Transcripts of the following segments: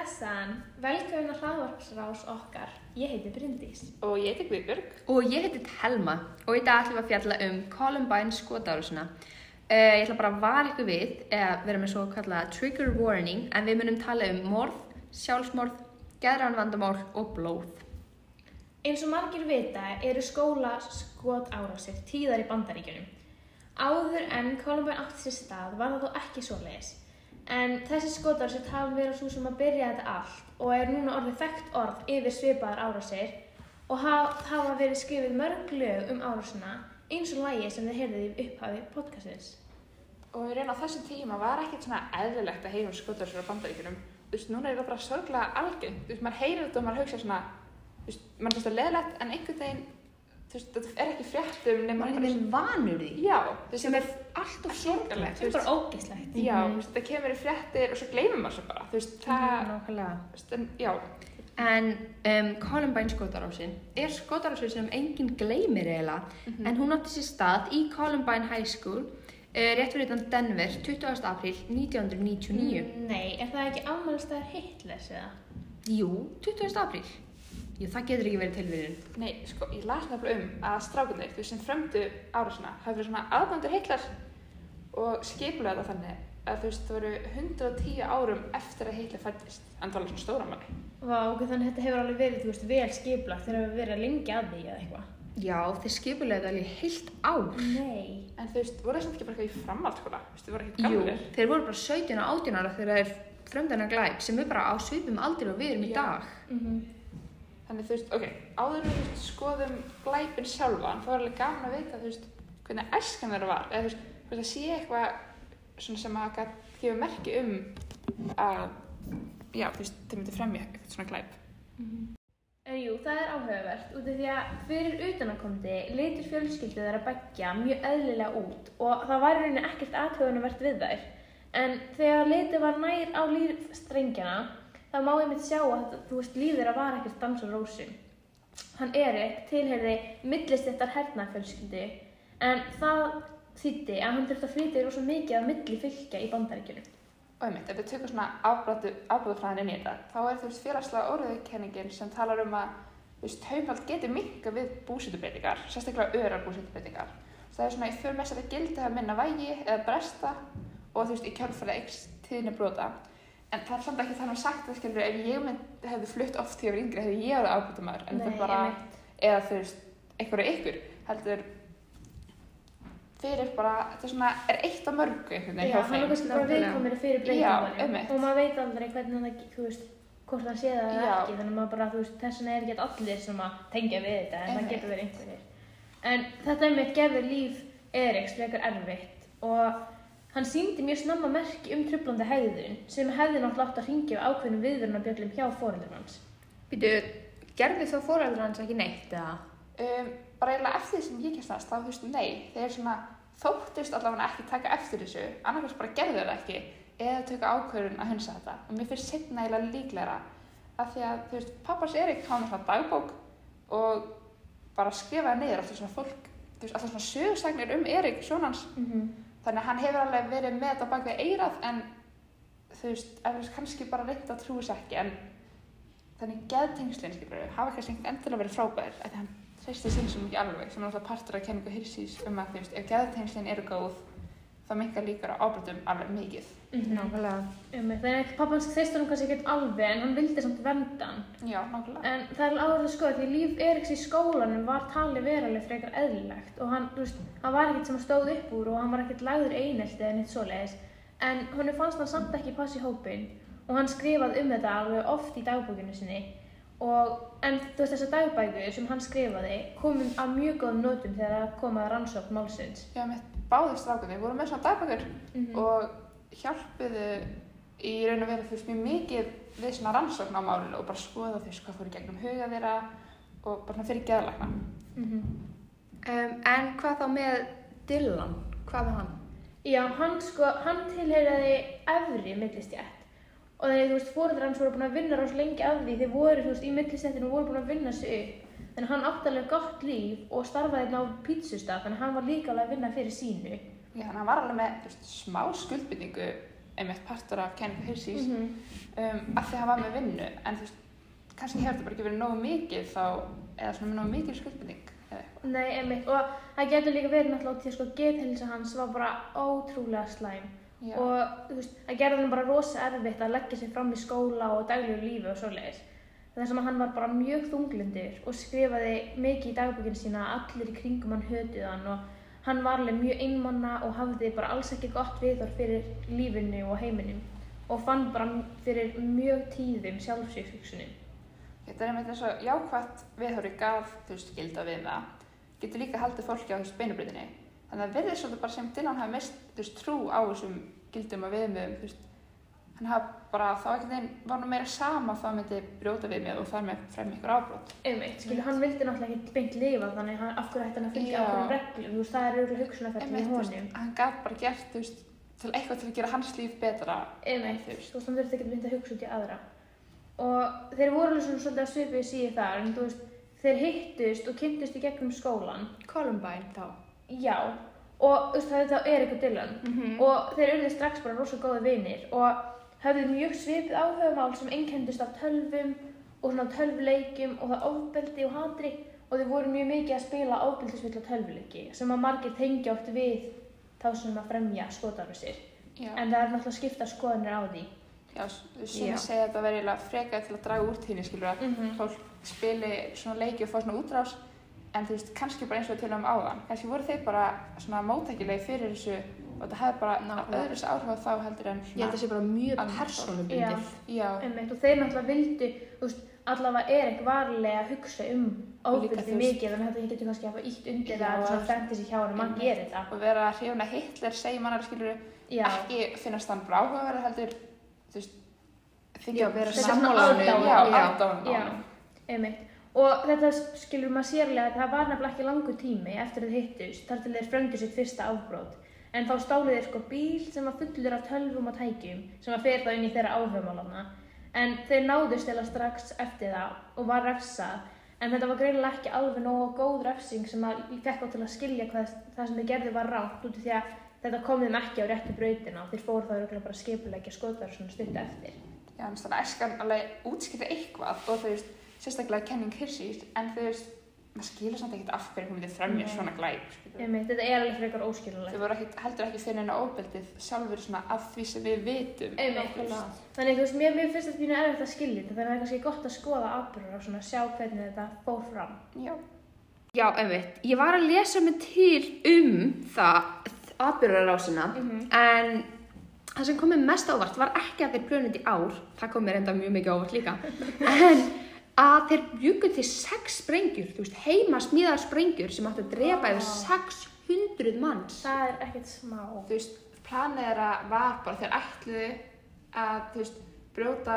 Blessaðan, velkomin að hraðvarpsrás okkar. Ég heiti Bryndís. Og ég heiti Guðbjörg. Og ég heiti Telma og í dag ætlum við að fjalla um Columbine skotárusina. Uh, ég ætla bara að vara ykkur við eða vera með svo kallað trigger warning en við munum tala um morð, sjálfsmorð, geðrann vandamál og blóð. Eins og margir vita eru skóla skotárásir tíðar í bandaríkjunum. Áður en Columbine átti sér stað var það þó ekki svo leiðis. En þessi skotárásir hafa verið svo sem að byrja þetta allt og er núna orðið þekkt orð yfir svipaðar árásir og haf- hafa verið skrifið mörg lög um árásina eins og lægi sem þið heyrðið í upphafi podcastins. Og í raun á þessum tíma var ekkert svona eðlilegt að heyra um skotarsur á bandaríkjunum. Þú veist, núna er það bara sorglega algengt. Þú veist, maður heyrir þetta og maður hugsa svona, þú veist, maður finnst það leðilegt en einhvern veginn, þú veist, þetta er ekki fréttum nema Maður er einhvern veginn vanur því. Já, veist, Sem er alltaf sorgalegt. Það er bara ógeðslegt. Já, þú veist, þetta kemur í fréttir og svo gleymum maður svo bara. Þú veist, það, Nákvæmlega. þú veist, en já, En um, Columbine skotarásin er skotarásin sem enginn gleymir eiginlega en hún átti sér stað í Columbine High School uh, rétt fyrir utan Denver 20. apríl 1999. Nei, er það ekki afmælstæðar Hitlers eða? Jú, 20. apríl. Jú, það getur ekki verið tilvíðin. nei, sko, ég las nefnilega um að strákunir, þú sem frömdu árásina, hafi verið svona aðbændur Hitler og skipulega þetta þannig að þú veist, það voru 110 árum eftir að Hitler fættist, en það var alveg svona stóra manni. Vá, ok, þannig að þetta hefur alveg verið, þú veist, vel skiplagt þegar við verið lengi að því eða eitthvað. Já, þeir skipulega þetta alveg heilt ár. Nei. En þú veist, voru þess að ekki bara eitthvað í framhaldsskóla, þú veist, þið voru Þannig þú veist, ok, áður við veist, skoðum glæpin sjálfan, þá er alveg gaman að vita, þú veist, hvernig æskan þeirra var, eða þú veist, þú veist, að sé eitthvað svona sem að gefa merki um að, já, þú veist, þau myndi fremja eitthvað svona glæp. En jú, það er áhugavert út af því að fyrir utanakomandi litur fjölskyldu þeirra begja mjög eðlilega út og það var rauninni ekkert aðtöðunumvert við þær. En þegar litið var nær á lífstrengjana þá má ég mitt sjá að þú veist líf þeirra var ekkert dans og rósum. Hann Erik tilherði millistettar hernafjölskyldu en það þýtti að hann þurfti að flytja rosa mikið af milli fylgja í bandaríkjunum. Og einmitt, ef við tökum svona afbráðufræðin inn í þetta, þá er þú veist félagslega orðuðkenningin sem talar um að þú veist, taumhald getur minka við búsitubreitingar, sérstaklega örar búsitubreitingar. Það er svona í för með að gildi að minna vægi eða bresta og þú veist, í kjálfæri ekst tíðinni brota. En það er samt ekki þannig sagt að skilur, ef ég mynd, hefði flutt oft því að vera yngri, hefði ég áður ábútumæður, en það er bara, einmitt. eða þú veist, einhverju ykkur, heldur fyrir bara, þetta er svona, er eitt af mörgu einhvern veginn Já, hjá hann er þeim. kannski bara viðkominu fyrir Já, breytingunum einmitt. og maður veit aldrei hvernig það, þú veist, hvort það sé það eða Já. ekki, þannig að maður bara, þú veist, þess vegna er ekki allir sem að tengja við þetta, en Einmitt. það getur verið einhverjir. En þetta er mér gefur líf Eriks frekar erfitt og hann síndi mjög snamma merki um trublandi hegðun sem hefði náttúrulega átt að ringja við ákveðnum viðvörunarbjöllum hjá fóreldur hans. Býtu, gerði þá fóreldur hans ekki neitt eða? um, bara eiginlega eftir því sem ég kemst næst, þá þú veist, nei, þeir svona þóttist allavega ekki taka eftir þessu, annarkvæmst bara gerðu það ekki, eða tökka ákvörðun að hunsa þetta. Og mér finnst setna eiginlega líklegra að því að, þú veist, pappas Erik hann svona dagbók og bara skrifaði niður alltaf svona fólk, þú veist, alltaf svona sögursagnir um Erik, sonans, Mm þannig að hann hefur alveg verið með þetta bak við eirað, en þú veist, eftir kannski bara reynd að trúi sér ekki, en þannig geðtengslinn, skilur við, hafa kannski endilega verið frábæðir, af því hann treysti sinn sem ekki alveg, sem er náttúrulega partur af kenningu Hirsís um að, þú veist, ef geðtengslinn eru góð, þá minkar líkar á ábrotum alveg mikið. -hmm. Nákvæmlega. Þannig að pappans þeist hann kannski ekkert alveg en hann vildi samt vernda hann. Já, nákvæmlega. En það er áður að skoða því líf Eriks í skólanum var talið veruleg frekar eðlilegt og hann, þú veist, hann var ekkert sem stóð upp úr og hann var ekkert lagður einelti eða neitt svoleiðis en honum fannst hann samt ekki passa í hópin og hann skrifaði um þetta alveg oft í dagbókinu sinni og en þú veist þessar dagbækur sem hann skrifaði komum að mjög góðum nótum þegar það kom að rannsókn málsins. Já, mitt báðir strákunni voru með svona dagbækur Mm og hjálpuðu í raun og veru þú veist mjög mikið við svona rannsókn á málinu og bara skoða þú veist hvað fór í gegnum huga þeirra og bara svona fyrir geðlækna. Um, en hvað þá með Dylan? Hvað með hann? Já, hann sko, hann tilheyraði efri millistjætt og þegar þú veist, fóreldrar hans voru búin að vinna rás lengi af því þeir voru, þú veist, í millistjættinu og voru búin að vinna sig upp að hann átti alveg gott líf og starfaði hérna á pítsustaf þannig að hann var líka alveg að vinna fyrir sínu Já, hann var alveg með veist, smá skuldbyrningu einmitt partur af Kenning Hirsís Mhm. um, af því að hann var með vinnu en þú veist, kannski hefur þetta bara ekki verið nógu mikið þá, eða svona nógu mikið eitthvað. Nei, einmitt, og það getur líka verið náttúrulega í að sko geðhilsa hans var bara ótrúlega slæm Já, og þú veist, það gerði hann bara rosa erfitt að leggja sig fram í skóla og daglegu lífi og svoleiðis. Þess að hann var bara mjög þunglindur og skrifaði mikið í dagbókinu sína að allir í kringum hann hötuð hann og hann var alveg mjög einmanna og hafði bara alls ekki gott viðhorf fyrir lífinu og heiminum og fann bara fyrir mjög tíðum sjálfsvíkshugsunum. þetta er einmitt eins og jákvætt viðhóri gaf, þú veist, gilda við það getur líka haldið fólki á veist beinubritinni þannig að verðið svolítið bara sem Dylan hafi mist þú veist, trú á þessum gildum og viðmiðum þú veist, hann hafi bara þá ekkert einn var nú meira sama þá hann myndi brjóta viðmið og þar með fremja ykkur afbrót Einmitt, skilur, hann vildi náttúrulega ekki beint lifa þannig hann, af hverju ætti hann að fylgja ákveðum reglum, þú veist, það er auðvitað hugsunarferðin í einmitt, þú veist, honum. hann gaf bara gert þú veist, til eitthvað til að gera hans líf betra Einmitt, þú veist, hann þurfti ekki að mynda að hugsa út í aðra. Og þeir voru alveg svona að svipið síðu þar, en þú veist, þeir hittust og kynntust í gegnum skólan. Columbine þá. Já, og þú veist, þetta er eitthvað Dylan. Mm Og þeir urðu strax bara rosa góði vinir og höfðu mjög svipið áhugamál sem einkendust af tölvum og svona tölvuleikjum og það ofbeldi og hatri og þeir voru mjög mikið að spila ofbeldisvilla tölvuleiki sem að margir tengja oft við þá sem að fremja skotarfisir. já, En það er náttúrulega skipta skoðanir á því. já, sem ég segja að verið eiginlega frekar til að draga úr tíni, skilur að Mm -hmm. fólk spili svona leiki og fá svona útrás en þú veist, kannski bara eins og við tölum um áðan kannski voru þeir bara svona móttækilegi fyrir þessu og þetta hefði bara Nákvæmlega. öðru áhrif á þá heldur en Ég held að það sé bara mjög persónubundið. og þeir náttúrulega vildu, þú veist, allavega er ekki varlega að hugsa um Og veist- mikið, þannig að þetta getur kannski að hafa ítt undir það, og- svona fantasy hjá hann, mann Einmitt. gerir þetta. og vera hrifna Hitler segir mannar skilur Já, ekki finnast hann bara áhugaverð heldur þú veist Já, vera Þetta er sammála svona honum. aðdáun. já, Já. aðdáun á Já. honum. einmitt. Og þetta skilur maður sérlega að það var nefnilega ekki langur tími eftir að þið hittust, þar til þeir fröndu sitt fyrsta afbrót. En þá stálu þeir sko bíl sem var fullur af tölvum og tækjum sem var fyrir þá inn í þeirra áhugamálana. En þeir náðust eða strax eftir það og var refsað. En þetta var greinilega ekki alveg nógu góð refsing sem að fekk þá til að skilja hvað það sem þeir gerðu var rátt út af því að þetta kom þeim ekki á réttu brautina og þeir fóru þá örugglega bara skipulegja skotverð svona stutt eftir. já, en þannig að æskan alveg útskipta eitthvað og veist, sérstaklega kenning hirsís en veist, maður skilur samt ekkert af hverju hún myndi fremja Nei. svona glæp þetta er alveg frekar óskilulegt. þau voru ekki, heldur ekki fyrir neina ofbeldið sjálfur svona af því sem við vitum. Þannig þú veist, mér, mér finnst þetta pínu erfitt að skilja þetta, þannig að það er kannski gott að skoða ábyrður og svona sjá hvernig þetta fór fram. já, Já, einmitt. Ég var að lesa mig til um það atbyrðarásina en það sem kom mér mest ávart var ekki að þeir plönuð í ár, það kom mér enda mjög mikið ávart líka, en að þeir bjúku til sex sprengjur, þú veist, heima smíðar sprengjur sem áttu að drepa yfir 600 manns. Það er ekkert smá. þú veist, planið þeirra var bara þeir ætluðu að, þú veist, brjóta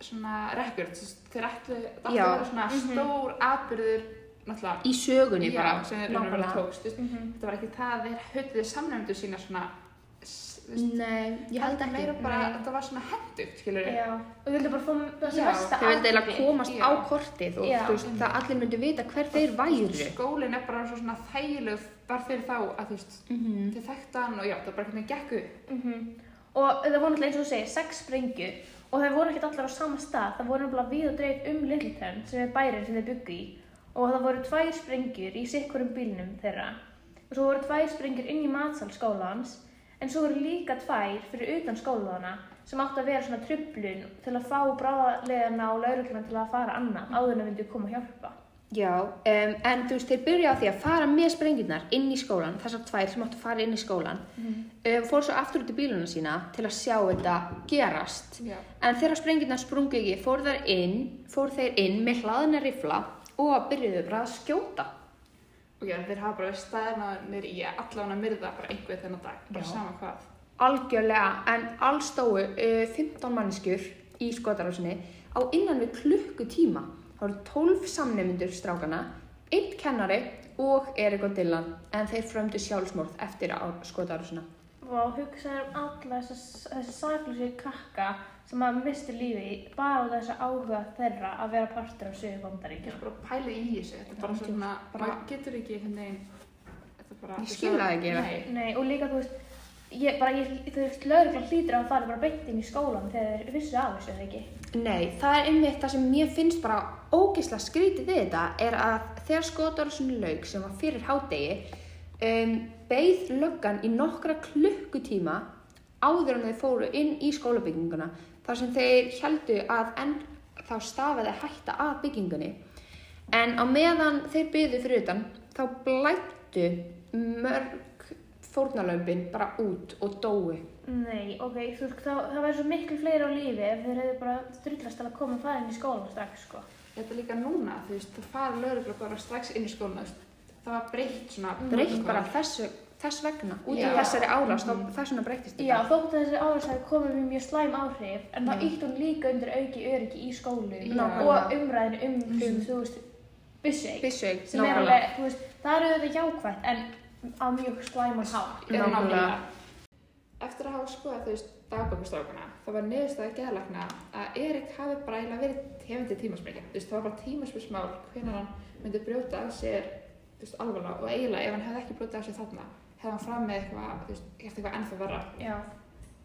svona rekord, þú veist, þeir ætluðu það ætluðu Já. að vera svona stór atbyrður, náttúrulega, Í sögunni já, bara. sem þeir nákvæmlega. tókst, þú veist, Mhm. þetta var ekki það að þeir höfðuðu samnefndu sína svona, Nei, ég held ekki. meira bara, Nei. þetta var svona hendugt, skilur við, Já, og við vildum bara það sem Já, mesta Þeir vildi eiginlega komast Já. á kortið og Já. þú veist, það allir myndu vita hver þeir væru. skólinn er bara svo svona þægileg bara fyrir þá að, þú veist, Mm þið þekktu hann og já, það bara hvernig gekk upp, Mhm. Og það voru náttúrulega eins og þú segir, sex sprengjur og það voru ekkert allar á sama stað. Það voru náttúrulega við og dreif um Littleton sem er bærin sem þeir byggu í og það voru tvær sprengjur í sikkurum bílnum þeirra og svo voru tvær sprengjur inn í matsal skólans en svo voru líka tvær fyrir utan skólana sem áttu að vera svona trublun til að fá bráðalegana og laurugluna til að fara annað áður en það myndi koma að hjálpa. Já, um, en þú veist, þeir byrja á því að fara með sprengjurnar inn í skólan, þessar tvær sem áttu að fara inn í skólan, um, fór svo aftur út í bíluna sína til að sjá þetta gerast. já, En þegar sprengjurnar sprungu ekki, fór, inn, fór þeir inn með hlaðina rifla og byrjuðu bara að skjóta. Og já, þeir hafa bara verið staðnaðir í að allan að myrða bara einhver þennan dag, bara Já. sama hvað, Algjörlega, en alls stóu uh, 15 manneskjur í skotarásinni á innan við klukkutíma. Það voru 12 samnefndur strákana, einn kennari og Erik og Dylan, en þeir frömdu sjálfsmorð eftir á skotarásina. Og hugsaði um alla þessa, þessa saklösi krakka sem að misti lífi bara á þessa áhuga þeirra að vera partur af sögu ég bandaríkja. er bara að pæla í þessu, þetta er bara svona, bara- maður getur ekki einhvern veginn, þetta er bara, Ég skil það ekki, eða? nei, Nei, og líka þú veist, ég bara, ég, þú veist, lögreglan hlýtur að fara bara beint inn í skólan þegar þeir vissu af þessu, eða ekki? Nei, það er einmitt það sem mér finnst bara ógeðslega skrítið við þetta er að þegar skotárásinni lauk sem var fyrir hádegi um, beið löggan í nokkra klukkutíma áður en þeir fóru inn í skólabygginguna þar sem þeir heldu að enn þá stafaði hætta að byggingunni. En á meðan þeir byðu fyrir utan þá blættu mörg fórnalömpin bara út og dói Nei, ok, þú veist, það, það væri svo miklu fleiri á lífi ef þeir hefðu bara drullast til að koma og fara inn í skólan strax, sko. Þetta er líka núna, þú veist, það fara lögregla bara strax inn í skóluna, þú veist, það var breytt svona. breytt bara þessu, þess vegna út Já. af þessari árás, þá þess vegna breyttist Já, þótt að þessi hafi komið með mjög slæm áhrif, en það Já. ítt hún líka undir auki öryggi í skólu Nákvæmlega. og umræðinu um, um þú veist, Byssueig, sem er alveg, þú veist, það eru þetta jákvætt, en á mjög slæman hátt. Já, Nákvæmlega. Eftir að hafa skoðað, þú veist, dagbökkustrákuna, það var niðurstaði geðalagna að Erik hafi bara eiginlega verið tefandi tímasmyggja. Þú veist, það var bara tímasmyggsmál hvernig hann myndi brjóta af sér, veist, alvarlega og eiginlega ef hann hefði ekki brjótað af sér þarna, hefði hann fram með eitthvað, þú veist, gert eitthvað ennþá verra. Já,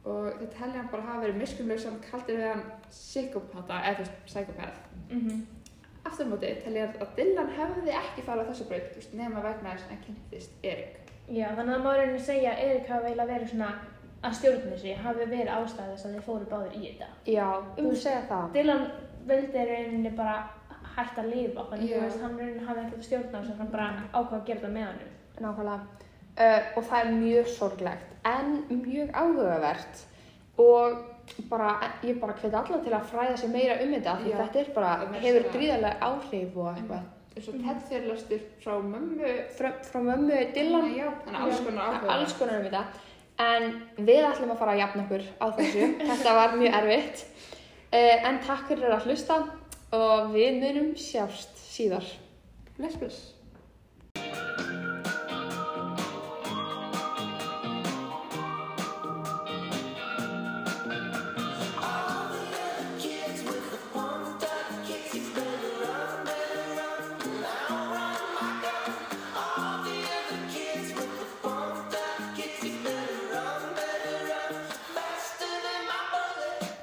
Og þeir telja hann bara hafa verið miskunlausan, kaldir við hann psykopata, eða þú veist, psykopath. mhm, Aftur á móti telja hann að Dylan hefði ekki farið á þessu braut, þú veist, nema vegna þess að hann kynntist Erik. já, þannig að maður raunin að segja að Erik hafi eiginlega verið svona að stjórna þessu, hafi verið ástæði þess að þeir fóru báðir í þetta. Já, um að segja það. Dylan vildi rauninni bara hægt að lifa, þannig veist, hann rauninni hafi ekkert að stjórna þessu, hann bara ákvað að gera þetta með honum. Nákvæmlega. Uh, og það er mjög sorglegt, en mjög áhugavert og bara, ég bara hveti alla til að fræða sig meira um þetta því þetta er bara, Það hefur gríðarlega áhrif og eitthvað. eins og TED fyrirlastur frá mömmu Frá, frá mömmu Dylan, já, þannig að alls konar það áhuga alls konar um þetta. En við ætlum að fara að jafna okkur á þessu. þetta var mjög erfitt. Uh, en takk fyrir að hlusta og við munum sjást síðar. bless bless